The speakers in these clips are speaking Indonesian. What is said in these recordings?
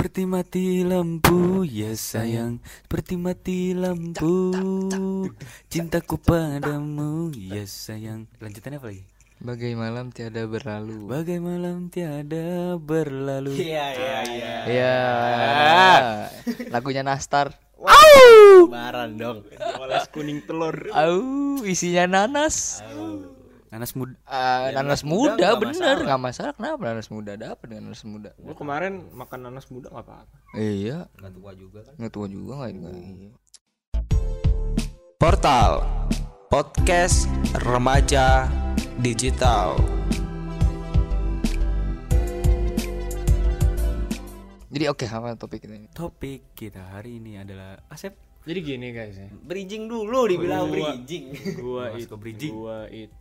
Seperti mati lampu ya sayang Seperti mati lampu Cintaku padamu ya sayang Lanjutannya apa lagi? Bagai malam tiada berlalu. Bagai malam tiada berlalu Iya iya iya. Iya. Lagunya Nastar. Lebaran dong. Oles kuning telur. Au, isinya nanas. Nanas muda Ah, nanas muda muda, nggak bener nggak masalah kenapa nanas muda dapat dengan nanas muda Gue kemarin makan nanas muda nggak apa-apa. iya Enggak tua juga kan. nggak tua juga nggak nggak- iya. Portal Podcast Remaja Digital jadi oke apa topik kita ini Topik kita hari ini adalah Asep Jadi gini guys ya. Bridging dulu dibilang Gua- bridging. Gua itu bridging. gua itu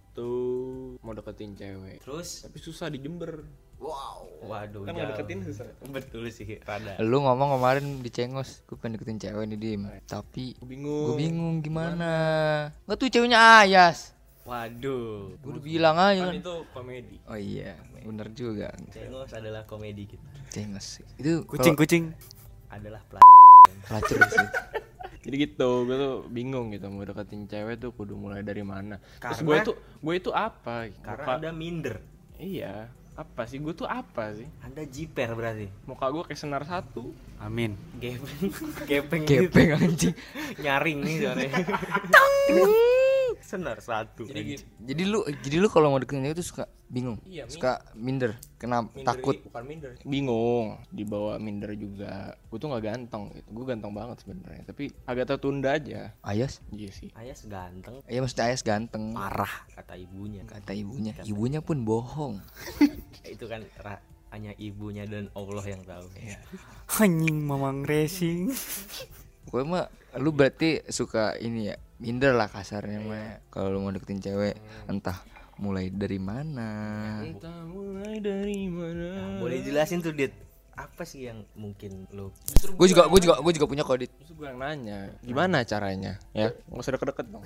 mau deketin cewek. Terus Tapi susah di Jember. wow. Waduh. Kan mau deketin susah. Betul sih rada. lu ngomong kemarin di cengos gue pengen deketin cewek nih dim tapi Gue bingung. gue bingung gimana nggak tuh ceweknya ayas Waduh. gue udah bilang aja Kan kan itu komedi. oh iya bener juga Cengos adalah komedi kita. cengos itu Kucing-kucing Adalah plat. kalau pelacur sih Jadi gitu, gue tuh bingung gitu mau deketin cewek tuh kudu mulai dari mana. Terus Karena- gue itu gue itu apa? Karena Muka- ada minder. Iya, apa sih? Gue tuh apa sih? Anda jiper berarti. Muka gue kayak senar satu. Amin Gepeng. Gepeng. gitu. gepeng anjing Nyaring nih soalnya. Senar satu. Jadi gitu. jadi lu jadi lu kalau mau deketin cewek tuh suka bingung Iya, suka minder kenapa Minder takut i- bukan minder. Bingung, dibawa minder juga. Gue tuh nggak ganteng gitu. Gue ganteng banget sebenarnya, tapi agak tertunda aja. ayas Iya sih. Ayas ganteng. iya maksudnya ayas ganteng Parah kata ibunya. kata ibunya ibunya pun bohong Itu kan ra- hanya ibunya dan Allah yang tahu. Anjing mamang racing gue mah lu berarti suka ini ya minder lah kasarnya mah kalau lu mau deketin cewek entah mulai dari mana Entah mulai dari mana. Nah, boleh jelasin tuh Dit apa sih yang mungkin lo gue juga gue juga gue juga punya kodit Terus gue yang nanya, gimana caranya? Ya, nggak usah deket-deket dong.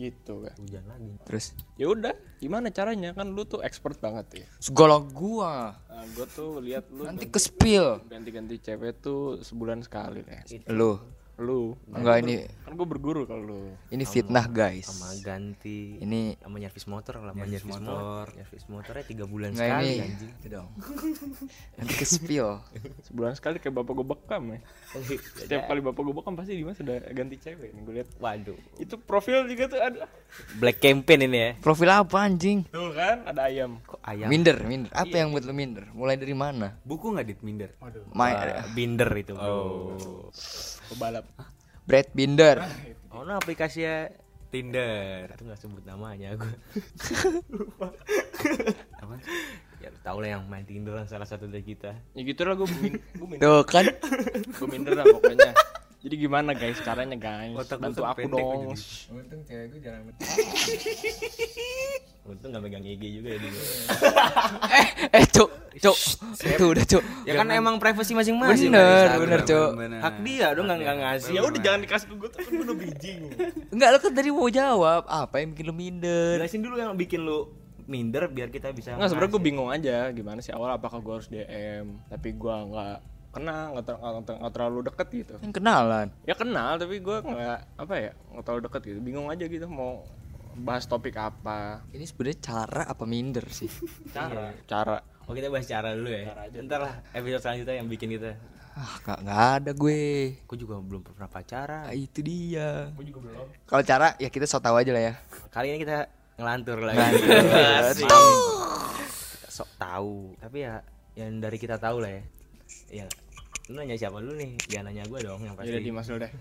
gitu kan. hujan lagi terus Ya udah, gimana caranya? Kan lu tuh expert banget ya. segala gua Nah, gue tuh lihat lu nanti ke spill ganti-ganti cewek tuh sebulan sekali deh. lu Lu, enggak ini kan gue berguru kalau lu. ini fitnah guys. sama ganti. Ini sama nyervis motor lah sama nyervis motor. nyervis motornya tiga bulan enggak sekali ini anjing. itu dong. Nanti ke spill. Sebulan sekali kayak bapak gue bekam ya. Setiap kali bapak gue bekam pasti Dimas sudah ganti cewek nih gue lihat. waduh. Itu profil juga tuh ada. black campaign ini ya. Profil apa anjing? Tuh kan, ada ayam. kok ayam? Minder minder. Apa yang buat lu minder? Mulai dari mana? Buku gak dit? Minder? My, Ah, binder itu bro. Pebalap. Brad Binder. Oh no aplikasinya Tinder. Itu nggak sebut namanya gue Apa? ya lu tau lah yang main Tinder lah salah satu dari kita. Ya gitu lah gue tuh kan? Gue minder lah pokoknya. Jadi gimana guys caranya guys? Otak Bantu aku dong. untung cewek gue jarang untung nggak megang IG juga ya dia eh cuk cuk. Itu udah cuk. Ya kan emang privacy masing-masing Bener, bener, Cok. hak dia dong nggak nggak ngasih. Ya udah jangan dikasih ke gue tuh kan gue udah bridging. enggak lu kan tadi mau jawab apa yang bikin lu minder? Jelasin dulu yang bikin lu minder biar kita bisa Nggak sebenarnya gue bingung aja gimana sih? Awal apakah gue harus DM tapi gue nggak kenal nggak ter- nggak terlalu deket gitu. kan kenalan? Ya kenal tapi gue nggak apa ya nggak terlalu deket gitu. Bingung aja gitu mau bahas topik apa. Ini sebenarnya cara apa minder sih? Cara? Cara. Oh kita bahas cara dulu ya? Ntar lah episode selanjutnya yang bikin kita. Ah gak, nggak ada gue. Aku juga belum pernah pacaran. Ah, itu dia. Gue juga belum. Kalau cara ya kita so tau aja lah ya. Kali ini kita ngelantur lagi. Ngelantur. Sok tahu tapi ya yang dari kita tahu lah ya ya lu nanya siapa dulu nih? Jangan nanya gue dong yang jadi pasti. Dimas dulu deh.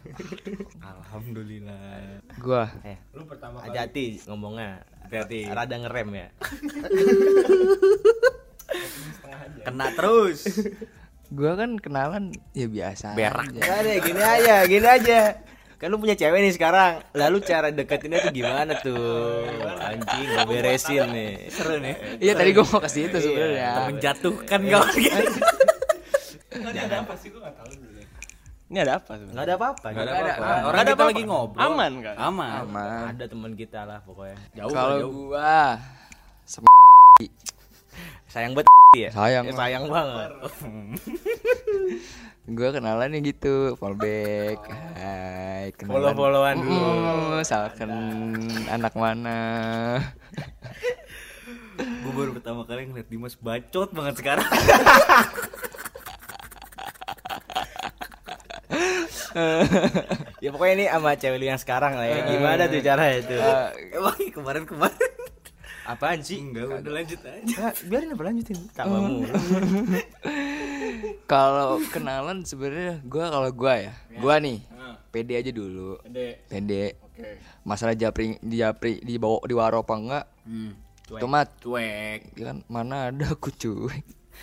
Alhamdulillah. Gua. Eh lu pertama hati-hati ngomongnya. Hati rada ngerem ya. Kena terus. Gua kan kenalan ya biasa berak. aja. Gak deh gini aja gini aja. Kan lu punya cewek nih sekarang. Lalu cara deketinnya tuh gimana tuh? Anjing gak beresin nih. Seru nih. Iya tadi gua mau ke situ sebenarnya. Menjatuhkan kawan ini ada apa sih gue nggak tahu dulu ini ada apa sebenarnya nggak ada apa-apa Gak ada apa-apa. apa-apa. Orang ada kita lagi ngobrol. aman kan Aman. aman ada teman kita lah pokoknya kalau gua sayang banget ya sayang Ya, sayang banget Gue kenalan ya gitu, fallback. Hai, kenalan. Follow-followan dulu. Mm, misalkan anak mana. Gue baru pertama kali ngeliat Dimas bacot banget sekarang. ya pokoknya ini sama cewek lu yang sekarang lah ya. Gimana tuh cara itu? Emang kemarin kemarin apaan sih? Enggak, udah lanjut aja. biarin apa lanjutin Kamu. Kalau kenalan sebenarnya gue kalau gue ya, gue nih pede aja dulu. Pede. Pede. oke Masalah japri di japri di bawa di waro apa enggak? Itu mah Cuek. ya kan mana ada aku cuy.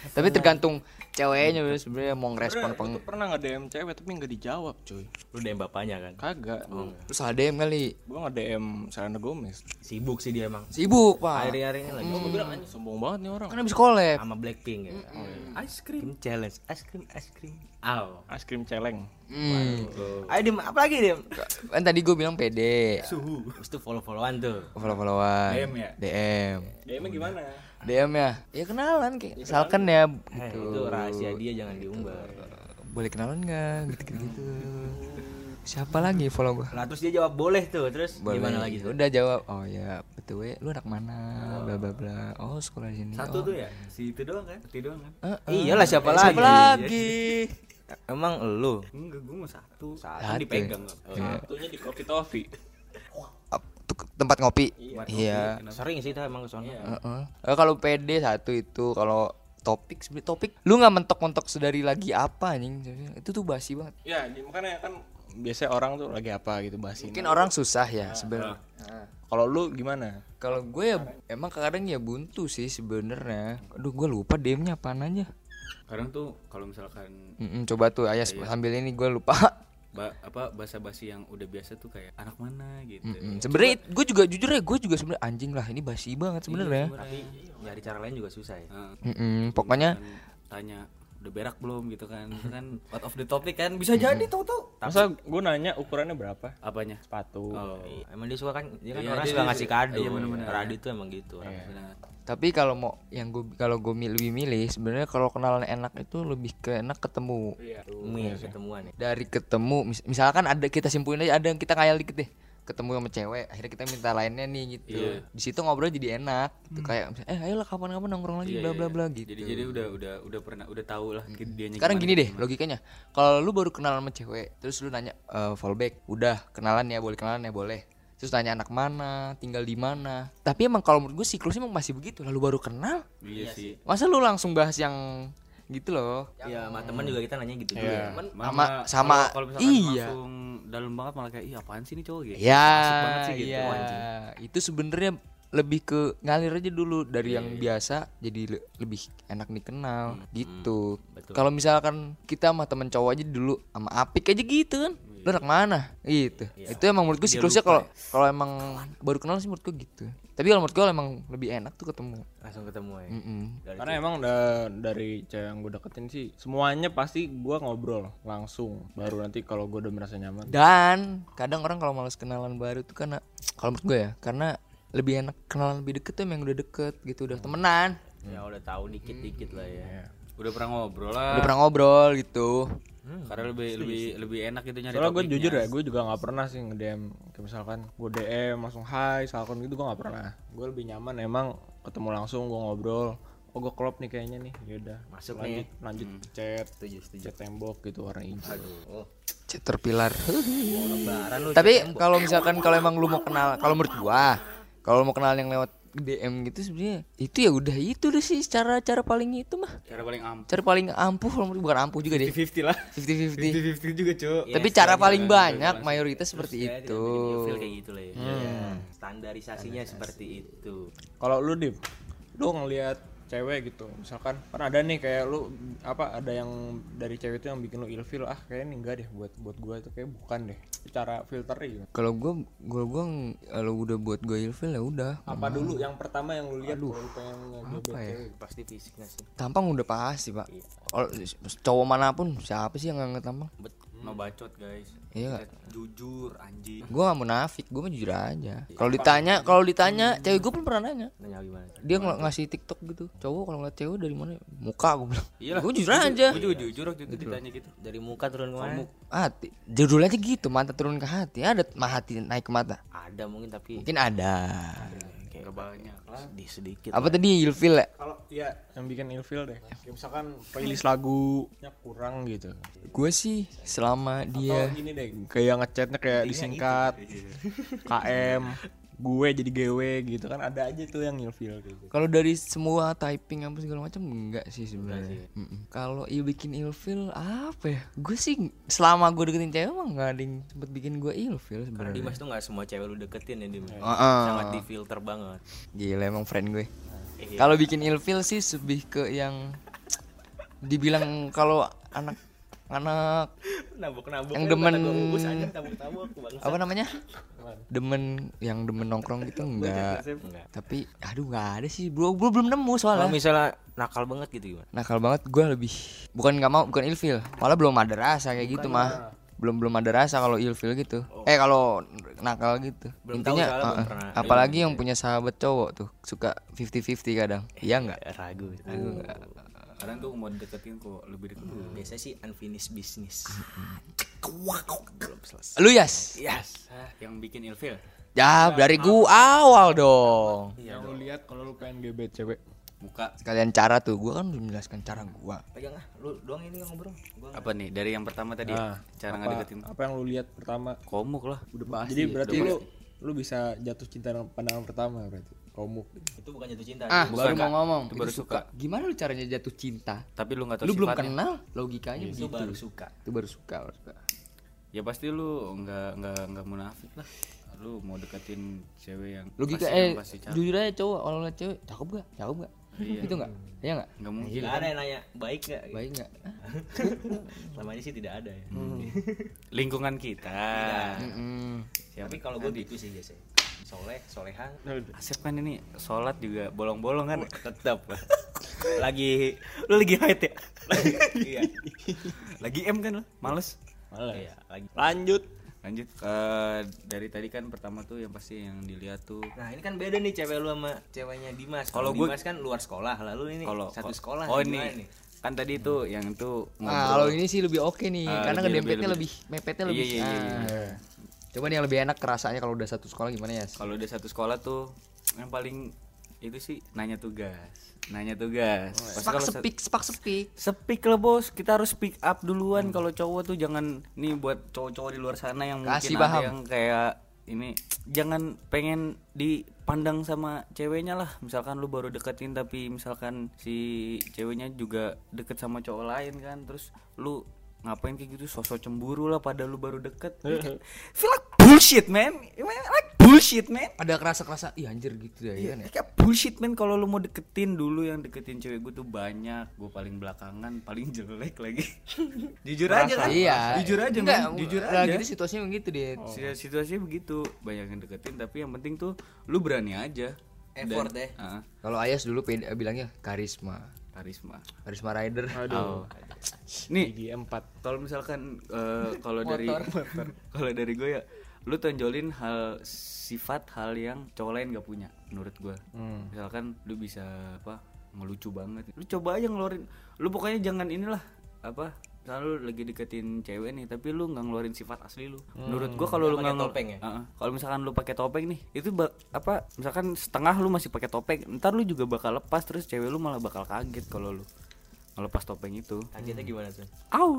Tapi tergantung ceweknya sebenarnya mau ngerespon apa Pernah, enggak. pernah nge DM cewek tapi nggak dijawab cuy Lu DM bapaknya kan? Kagak Terus ada DM kali. Gua nge DM Selena Gomez Sibuk sih dia emang. Sibuk, Pak. Hari-hari ini lagi. Gua bilang anjing sombong banget nih orang Kan habis collab. sama Blackpink ya. Ice cream challenge, ice cream, ice cream. Aw. Es krim celeng Hmm. Ayo Dim, apa lagi Dim? Kan tadi gue bilang pede. Suhu. Terus tuh follow-followan tuh. Follow-followan. DM ya? DM. DM-nya gimana? DM ya. Ya kenalan kayak misalkan ya Eh, gitu. itu rahasia dia jangan diumbar. Boleh kenalan nggak? Gitu-gitu. Siapa lagi follow gua? Nah terus dia jawab boleh tuh, terus Boleh. gimana lagi tuh? Udah jawab. Oh ya, betul we. Lu anak mana? Bla bla bla. Oh, sekolah di sini. Satu oh. tuh ya, si itu doang kan? Itu doang kan? Eh, eh. Iyalah siapa Eh, lagi? Siapa lagi? Emang lu? Enggak, gue mau satu. Satu Satu. dipegang. Satunya di Coffee Toffee Ap- tuh, tempat ngopi. Iya. Sering sih kita emang ke sono. Heeh. Eh, kalau PD satu itu kalau topik sebenarnya topik lu nggak mentok-mentok sedari lagi apa anjing? Itu tuh basi banget. Ya makanya kan biasanya orang tuh lagi apa gitu bahasin mungkin orang susah ya sebenarnya Kalau lu gimana? kalau gue ya emang kadang ya buntu sih sebenarnya aduh gue lupa DM-nya apaan aja. Kadang tuh kalau misalkan Mm-mm, coba tuh ayah sambil ini gue lupa ba apa bahasa basi yang udah biasa tuh kayak anak mana gitu. Mm-mm. sebenarnya gue juga jujur ya gue juga sebenarnya anjing lah ini basi banget sebenarnya Tapi nyari cara lain juga susah ya. Nah, Mm-mm, pokoknya tanya udah berak belum gitu kan. Itu kan out of the topic kan bisa jadi tuh tuh. Masa gue nanya ukurannya berapa? Apanya? Sepatu. Oh. Emang dia suka kan, dia kan Iya, orang dia- suka dia- ngasih kado. iya, bener-bener. Radit tuh emang gitu. orang. Benar. tapi kalau mau yang gue kalau gue mil- lebih milih sebenarnya kalau kenalan enak itu lebih ke enak ketemu Umi ketemuan ya. dari ketemu mis- misalkan ada kita simpulin aja ada yang kita ngayal dikit deh ketemu sama cewek akhirnya kita minta lainnya nih gitu Iya. di situ ngobrol jadi enak gitu. kayak misalnya, eh ayolah kapan-kapan nongkrong lagi Iya, bla iya, bla iya. bla gitu Jadi jadi udah udah udah pernah udah tahu lah dianya sekarang gimana, gini deh gimana. logikanya kalau lu baru kenalan sama cewek terus lu nanya eh, fallback udah kenalan ya boleh kenalan ya boleh terus tanya anak mana tinggal di mana tapi emang kalau menurut gue siklusnya emang masih begitu lalu baru kenal Iya sih. masa lu langsung bahas yang gitu loh Iya, sama temen juga kita nanya gitu juga. Iya. Cuman sama sama kalau- kalau misalkan iya langsung dalam banget malah kayak ih apaan sih ini cowok gitu. ya Asik banget sih gitu. iya anjing. itu sebenarnya lebih ke ngalir aja dulu dari yang biasa jadi le- lebih enak dikenal gitu kalau misalkan kita sama temen cowok aja dulu sama apik aja gitu kan lu anak mana gitu itu emang menurut gue siklusnya kalau kalau emang baru kenal sih menurut gue gitu. Tapi kalau menurut gue emang lebih enak tuh ketemu. Langsung ketemu ya. Mm-mm. Karena emang da- dari cewek yang gue deketin sih semuanya pasti gue ngobrol langsung. Baru nanti kalau gue udah merasa nyaman. dan kadang orang kalau males kenalan baru tuh karena kalau menurut gue ya karena lebih enak kenalan lebih deket tuh emang udah deket gitu udah temenan. Ya udah tahu dikit-dikit lah ya. Udah pernah ngobrol udah lah. pernah ngobrol gitu Karena lebih lebih lebih enak gitu nyari Soalnya gue jujur ya, gue juga nggak pernah sih nge-DM kayak misalkan gue DM langsung hai, salkon gitu gue nggak pernah. Gue lebih nyaman emang ketemu langsung gue ngobrol. Oh gue klop nih kayaknya nih, yaudah. Masuk lanjut, nih. lanjut chat, Setuju, setuju. chat tembok gitu warna hijau. Oh, Chat terpilar lu. tapi kalau misalkan kalau emang lu mau kenal kalau menurut gua kalau mau kenal yang lewat DM gitu sebenarnya itu ya udah itu deh sih cara cara paling itu mah Cara paling ampuh. cara paling ampuh bukan ampuh juga deh 50 lah. 50-50 50 juga, Cuk. tapi cara paling banyak mayoritas seperti Ya, itu kayak gitu lah ya. Iya. Standarisasinya seperti itu. Kalau lu dim, lu ngelihat cewek gitu, misalkan kan ada nih kayak lu apa ada yang dari cewek itu yang bikin lu ilfil ah kayaknya enggak deh buat buat gue itu kayak bukan deh cara filternya gimana? kalau gua gua gua ng- kalau udah buat gua ilfil ya udah Apa dulu yang pertama yang lu lihat lu pengen apa ya? cewek? Pasti fisiknya sih. tampang udah pasti pak kalau cowok mana pun siapa sih yang nggak tampang no bacot guys. Iya. Kita jujur anjing. Gue gak munafik gue mah jujur aja. Kalau ditanya kalau ditanya cewek gue pun pernah nanya. Nanya gimana? dia ng ngasih tiktok gitu. Cowok kalau ngeliat cewek dari mana? Muka gue bilang. Iyalah, gue jujur aja. Gue juga jujur waktu itu ditanya gitu. Dari muka turun ke mana? hati. Judulnya aja gitu mata turun ke hati. Ada mah hati naik ke mata? Ada mungkin tapi mungkin ada Gak banyak sedih sedikit. apa tadi ilfil ya Kalau ya yang bikin ilfil deh. Kayak misalkan playlist lagunya kurang gitu. gue sih selama dia Atau gini deh, kayak ngechatnya kayak disingkat. KM, gue jadi GW gitu kan ada aja tuh yang ilfil gitu. kalau dari semua typing apa segala macam enggak sih sebenarnya kalau il bikin ilfil apa ya gue sih selama gue deketin cewek mah nggak ada yang sempet bikin gue ilfil Karena sebenarnya Dimas tuh nggak semua cewek lu deketin ya Dimas. Heeh. Sangat di filter banget. Gila emang friend gue. Iya. Kalau bikin ilfil sih lebih ke yang dibilang kalau anak anak Nabuk nabuk. Yang demen- tabuk tabuk bangsa. apa namanya? Demen yang demen nongkrong gitu enggak. Tapi aduh enggak ada sih. Bro, bro belum nemu Kalau soalnya. misalnya nakal banget gitu gimana? Nakal banget gue lebih bukan nggak mau bukan ilfil. Malah belum ada rasa kayak gitu mah. Belum belum ada rasa kalau ilfil gitu. Eh kalau nakal gitu. Belum tahu Intinya uh-uh. pernah. apalagi yang punya sahabat cowok tuh suka 50-50 kadang. Iya enggak? Ragu. Kadang tuh mau deketin kok lebih deket dulu Biasanya sih unfinished business. Belum selesai. Lu Yas? Yes. yang bikin ilfil Ya dari gua awal dong. yang lu lihat kalau lu pengen gebet cewek. muka Sekalian cara tuh, gua kan belum menjelaskan cara gua. Pegang ah, lu doang ini yang ngobrol. Gua apa nih dari yang pertama tadi Nah, ya cara apa, ngedeketin apa yang lu lihat pertama? komuk lah Udah Jadi berarti lu lu bisa jatuh cinta dengan pandangan pertama berarti. Komuk. itu bukan jatuh cinta. Ah, Bukan, baru mau ngomong. Itu baru Itu suka. Gimana lu caranya jatuh cinta? tapi lu nggak tahu Lu belum kenal, logikanya itu begitu. baru suka. Itu baru suka, baru suka. ya pasti lu nggak nggak nggak munafik lah lu mau deketin cewek yang Logika pasti eh yang pasti cakep. jujur aja cowok kalau liat cewek, cakep gak? Cakep gak? Iya. Gitu enggak? Iya enggak? nggak mungkin Gak ada yang nanya baik gak? Baik enggak? Selama ini sih tidak ada ya. lingkungan kita siapa Tapi kalau gue gitu sih biasanya. Soleh, solehan. Asep kan ini sholat juga bolong-bolong kan Tetap. lagi lu lagi haid ya? iya. lagi M kan lu males Iya, lagi. Lanjut. lanjut ke dari tadi kan pertama tuh yang pasti yang dilihat tuh Nah, ini kan beda nih cewek lu sama ceweknya Dimas. Kalau Dimas kan luar sekolah, lalu ini kalau satu kok- sekolah. oh ini kan tadi itu yang itu Nah, kalau ini sih lebih oke nih, Ah, karena lebih- ngedempetnya lebih- lebih, mepetnya Iya, lebih. iya, iya, iya. ah. Coba nih yang lebih enak kerasanya kalau udah satu sekolah gimana ya? kalau udah satu sekolah tuh yang paling itu sih nanya tugas. Nanya tugas. Pasti Sepak kalau sa- sepik, sepak sepik. Speak lah bos, kita harus speak up duluan kalau cowok tuh. Jangan nih buat cowok-cowok di luar sana yang Kasih mungkin ada paham. yang kayak ini. Jangan pengen dipandang sama ceweknya lah. Misalkan lu baru deketin tapi misalkan si ceweknya juga deket sama cowok lain kan. Terus lu ngapain kayak gitu? Sosok cemburu lah pada lu baru deket. Feel like bullshit man. Like bullshit man. Ada kerasa-kerasa, ih anjir gitu ya, iya kan ya. kayak bullshit man. Kalau lu mau deketin dulu yang deketin cewek gue tuh banyak. Gue paling belakangan paling jelek lagi. Jujur aja kan? Iya. jujur aja Enggak, man. Jujur lah aja. gitu situasinya begitu dia. Si- situasinya begitu. Banyak yang deketin tapi yang penting tuh lu berani aja. Effort Dan- deh. Ah, Kalau Ayas dulu bilangnya karisma. Karisma Karisma rider. Oh. nih Gigi 4 kalau misalkan eh, kalau dari kalau dari gue ya lu tonjolin hal sifat hal yang cowok lain gak punya menurut gue. Hmm. misalkan lu bisa apa ngelucu banget. Lu coba aja ngeluarin lu pokoknya jangan inilah apa misalnya lu lagi deketin cewek nih tapi lu nggak ngeluarin sifat asli lu menurut gua kalau lu Nggak topeng ya? Heeh. kalau misalkan lu pakai topeng nih itu ba- apa misalkan setengah lu masih pakai topeng ntar lu juga bakal lepas terus cewek lu malah bakal kaget kalau lu ngelepas topeng itu Kagetnya gimana tuh? au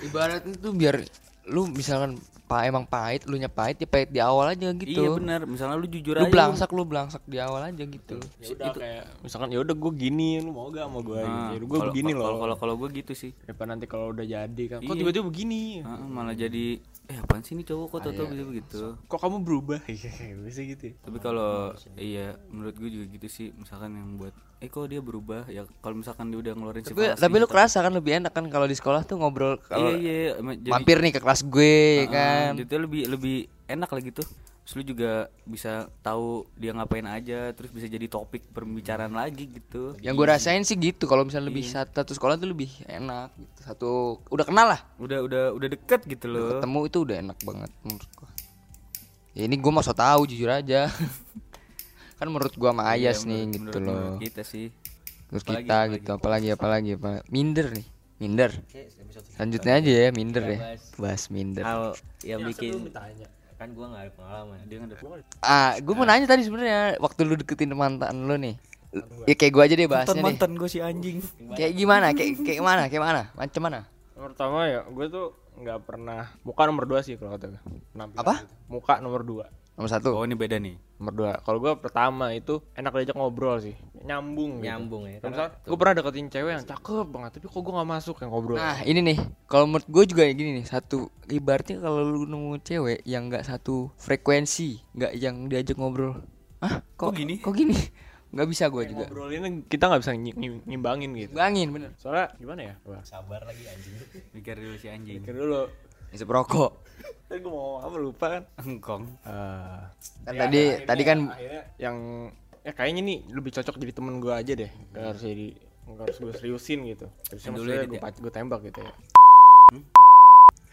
Ibaratnya tuh biar lu misalkan pa emang pahit, lu nya pahit ya pahit di awal aja gitu. iya benar misalnya lu jujur Lu aja belangsak lu belangsak di awal aja gitu. ya udah kayak misalkan ya udah gue gini lu mau gak sama gue Nah, gitu gue kalau- begini kalau loh. kalau kalau gue gitu sih. Daripada nanti kalau udah jadi kan kok Iya. tiba-tiba begini? Heeh, malah jadi eh apaan sih ini cowok kok tau begitu begitu kok kamu berubah? Iya bisa gitu ya. tapi kalau iya menurut gue juga gitu sih. Misalkan yang buat eh kok dia berubah? Ya kalau misalkan dia udah ngeluarin Tapi, sifat tapi lu aslinya, kerasa kan lebih enak kan kalau di sekolah tuh ngobrol kalau iya iya. Mampir nih ke kelas gue ya Ah, kan. itu lebih lebih enak lah gitu terus lu juga bisa tahu dia ngapain aja terus bisa jadi topik pembicaraan lagi gitu Yang gue rasain sih gitu kalau misalnya lebih satu sekolah tuh lebih enak gitu. Satu udah kenal lah. udah udah udah deket gitu loh Ketemu itu udah enak banget menurut gua. Ya ini gua mau so tahu jujur aja. kan menurut gua sama Ayas nih gitu Iya, Menurut- loh. menurut kita sih Terus Apalagi, kita apalagi? gitu apalagi apalagi apa minder nih. Minder. Selanjutnya aja ya minder ya. Bahas minder. hal yang bikin kan gua nggak ada pengalaman dia kan udah Ah, gue mau nanya tadi sebenarnya waktu lu deketin mantan lu nih. Ya kayak gua aja deh bahasnya mantan deh. mantan gue si anjing Kayak gimana? Kayak kayak mana? Kayak mana? Macam mana? Pertama ya, gue tuh nggak pernah muka nomor dua sih kalau kata gue. Apa? gitu. Muka nomor dua. Nomor satu. oh ini beda nih Nomor dua. Kalau gue pertama itu enak diajak ngobrol sih, nyambung. Gitu. nyambung ya Kalau misalnya gue pernah deketin cewek yang cakep banget, tapi kok gue nggak masuk yang ngobrol. Nah ini nih, kalau menurut gue juga gini nih, satu ibaratnya kalau lu nemu cewek yang nggak satu frekuensi, nggak yang diajak ngobrol, ah kok, gini? Kok gini? Nggak bisa gue juga. ngobrol ini kita nggak bisa ngimbangin gitu. Bangin bener. Soalnya gimana ya? Wah, sabar lagi anjing mikir dulu si anjing pikir dulu. Isep rokok. Tadi gue mau apa lupa kan? engkong Eh, Kan tadi tadi kan akhirnya yang ya kayaknya nih lebih cocok jadi temen gue aja deh. Gak harus jadi nggak harus gue seriusin gitu. Seriusin Dulu maksudnya edit gue, ya? gue tembak gitu ya.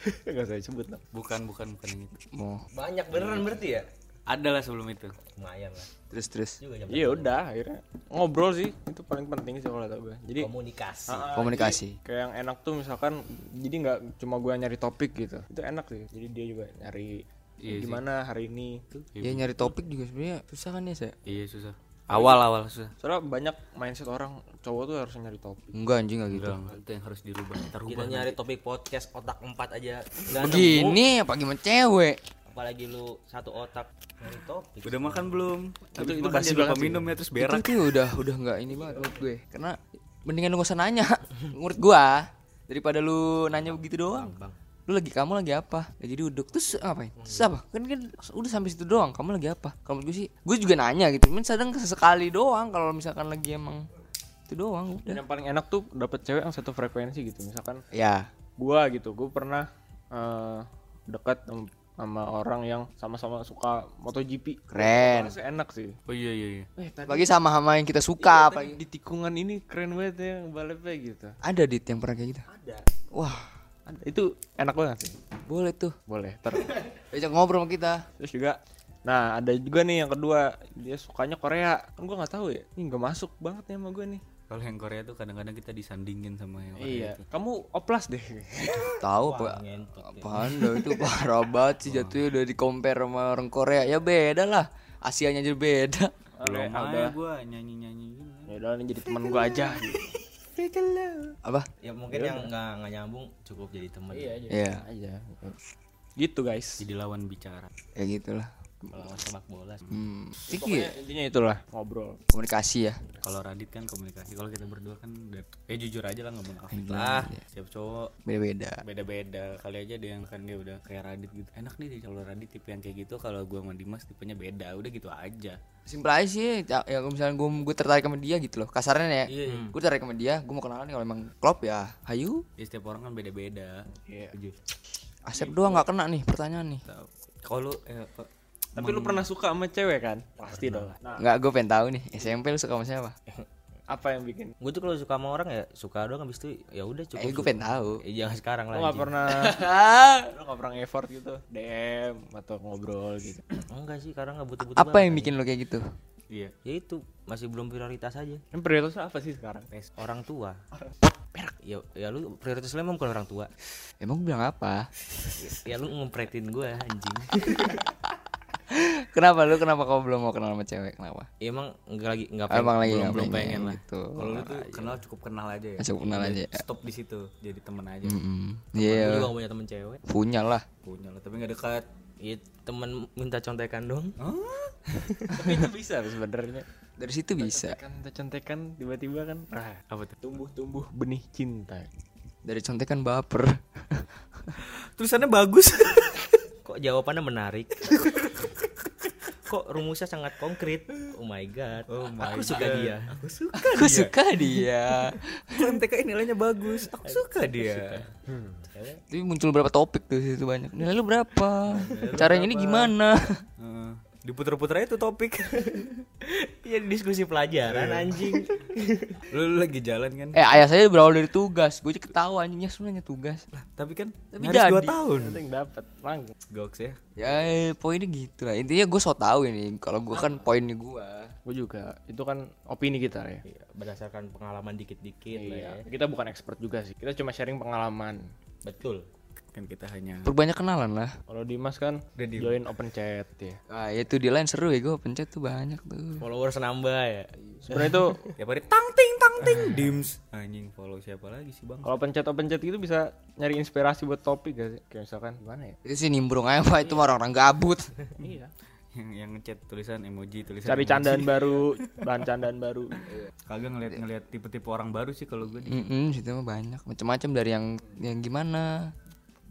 Gak usah disebut lah. bukan bukan bukan yang itu mau banyak beneran berarti ya ada lah sebelum itu lumayan lah terus terus Iya udah akhirnya ngobrol sih paling penting sih kalau kata gue. Jadi komunikasi ah, komunikasi. jadi kayak yang enak tuh misalkan jadi nggak cuma gue nyari topik gitu. Itu enak sih. Jadi dia juga nyari Iya sih. gimana hari ini tuh. Ya nyari topik juga sebenarnya susah kan ya saya. iya susah awal awal susah Soalnya banyak mindset orang cowok tuh harus nyari topik. Enggak anjing enggak gitu. Enggak, itu yang harus dirubah kita rubah kita nyari topik podcast otak empat aja Begini apa gimana cewek? Apalagi lu satu otak nyari topik udah makan belum Itu- itu banget sih. minum ya terus Itu, berak itu udah udah enggak ini banget menurut gue. Karena mendingan lu gak usah nanya menurut gua daripada lu nanya begitu doang. Lu lagi kamu lagi apa? Lagi duduk terus ngapain? Terus apa? Kan kan udah sampai situ doang. Kamu lagi apa? Kalau menurut gue sih, gue juga nanya gitu. Cuman sadang sesekali doang kalau misalkan lagi emang itu doang Dan udah. yang paling enak tuh dapet cewek yang satu frekuensi gitu. Misalkan Ya, gua gitu, gue pernah eh, dekat sama- orang yang sama-sama suka MotoGP. Keren. Rasanya enak sih. oh iya iya iya Eh, tadi bagi sama-sama yang kita suka apa di tikungan ini keren banget ya balapnya gitu. Ada dit yang pernah kayak gitu. Ada. Wah, Ada. Itu enak banget sih. boleh tuh. Boleh. Ter. Ajak ngobrol sama kita. Terus juga Nah ada juga nih yang kedua Dia sukanya Korea Kan gue gak tahu ya Ini gak masuk banget nih sama gue nih kalau yang Korea tuh kadang-kadang kita disandingin sama yang Korea Iya itu. Kamu oplas deh Tahu apa? Apaan dah itu parah banget sih jatuhnya udah di compare sama orang Korea. Ya beda lah. Asianya aja beda. belum aja udah. gue nyanyi nyanyi gini Ya udah ini jadi teman gue aja gitu. Apa? ya mungkin yang nggak nggak nyambung cukup jadi teman iya Iya, aja Gitu guys jadi lawan bicara ya gitulah. Melawan sepak bola Hmm, Pokoknya intinya itulah Ngobrol komunikasi ya. kalau Radit kan komunikasi kalau kita berdua kan udah eh jujur aja lah nggak munafik Iya, lah siap cowok Beda-beda. beda-beda kali aja dia yang kan dia udah kayak Radit gitu enak nih kalau Radit tipe yang kayak gitu kalau gua sama Dimas tipenya beda udah gitu aja Simpel aja sih. Ya kalau misalnya gue gue tertarik sama dia gitu loh. Kasarnya ya. Iya, iya. Gue tertarik sama dia, gue mau kenalan nih kalau emang klop ya. Hayu. ya, setiap orang kan beda-beda Iya. Setuju. Asep doang nggak kena nih pertanyaan nih. Kalau eh, Tapi lu pernah suka sama cewek kan? Pasti dong Nah Nggak, gue pengen tahu nih. SMP lu suka sama siapa? apa yang bikin gue tuh kalau suka sama orang ya suka doang habis itu ya udah cukup Eh, gue pengen tahu. Eh, jangan sekarang Lu lah gak anjing. pernah Lu gak pernah effort gitu DM atau ngobrol gitu enggak sih karena nggak butuh butuh Apa yang bikin lo kayak gitu? iya ya itu masih belum prioritas aja Yang prioritasnya apa sih sekarang? Tes orang tua ya ya lu prioritas lu emang bukan orang tua Emang gue bilang apa? ya, ya lu ngepretin gue anjing Kenapa lu kenapa kau belum mau kenal sama cewek? Kenapa? ya, emang enggak lagi enggak Ah, Emang lagi belum nggak belum pengen lah gitu. kalau lu tuh kenal cukup kenal aja ya Cukup kenal aja. stop di situ jadi temen aja Mm-mm. gue Iya, juga gak punya temen cewek punya lah. punya lah tapi nggak dekat ya temen minta contekan dong Tapi itu bisa sebenarnya Dari situ bisa. Kan contekan tiba-tiba kan ah, apa tuh tumbuh-tumbuh benih cinta. Dari contekan baper. tulisannya bagus kok jawabannya menarik kok rumusnya sangat konkret? Oh my god. Oh my aku suka dia. Aku suka Aku suka dia. MTK nilainya bagus. Aku suka dia. Tapi muncul berapa topik tuh situ banyak. Nilai lu berapa? Caranya ini gimana? Heeh. diputer-puter aja tuh topik. Iya diskusi pelajaran anjing. Lu, lu lagi jalan kan Eh ayah saya berawal dari tugas Gue aja ketawa anjingnya sebenarnya tugas tapi kan Tapi nyaris dua jadi. tahun Penting dapat langsung. goks ya Ya eh, poinnya gitu lah Intinya gue so tau ini Kalau gue kan poinnya gue Gue juga. Itu kan opini kita ya. Iya, berdasarkan pengalaman dikit-dikit lah ya. Iya. Kita bukan expert juga sih. Kita cuma sharing pengalaman. Betul. Kan kita hanya Perbanyak kenalan lah Kalau Dimas kan join open chat ya. Ah itu di lain seru ya gue pencet tuh banyak tuh Followers nambah ya. Sebenarnya itu ya pada tang ting tang ting dims anjing follow siapa lagi sih bang kalau pencet open chat itu bisa nyari inspirasi buat topik gak sih? Kayak misalkan gimana ya? Itu sih nimbrung aja pak itu mah orang-orang gabut Iya. yang yang ngechat tulisan emoji tulisan Cari emoji. candaan baru, bahan candaan baru. kagak ngeliat ngeliat tipe-tipe orang baru sih kalau gue Mm situ mah banyak macam-macam dari yang yang gimana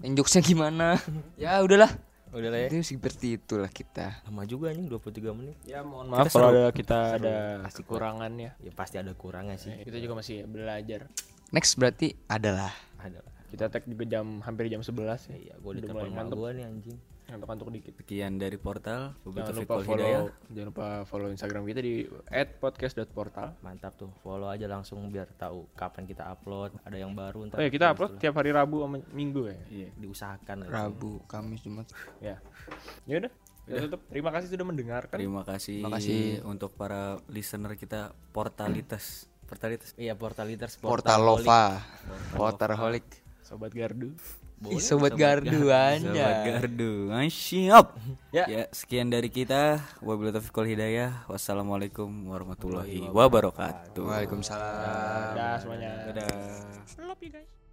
jokesnya gimana ya udahlah Udah lah ya. itu seperti itulah kita Lama juga anjing 23 menit. Ya mohon maaf kalau ada kita ada kekurangannya. Ya pasti ada kurangnya sih. Kita juga masih belajar. next berarti adalah Ada lah. Kita tag juga jam hampir jam 11 ya. Iya, gue Udah gue nih anjing. Ngantuk-ngantuk dikit. sekian dari portal Jangan lupa follow, Hidayah jangan lupa follow Instagram kita di @podcast.portal. Mantap tuh. Follow aja langsung biar tahu kapan kita upload. Ada yang baru ntar. Oh ya kita upload tiap hari Rabu sama Minggu ya. Iya, diusahakan. Rabu Kamis Jumat Ya. Ya udah. Kita tutup. Terima kasih sudah mendengarkan. terima kasih Terima kasih. untuk para listener kita portalitas portalitas Iya, Portaliters Portalova Portalholic Sobat Gardu. Ih, sobat gardu Sobat aja Gardu siap Ya. ya sekian dari kita wabillahi taufiq wal hidayah wassalamualaikum warahmatullahi wabarakatuh Waalaikumsalam Dah semuanya. Dadah. Love you guys.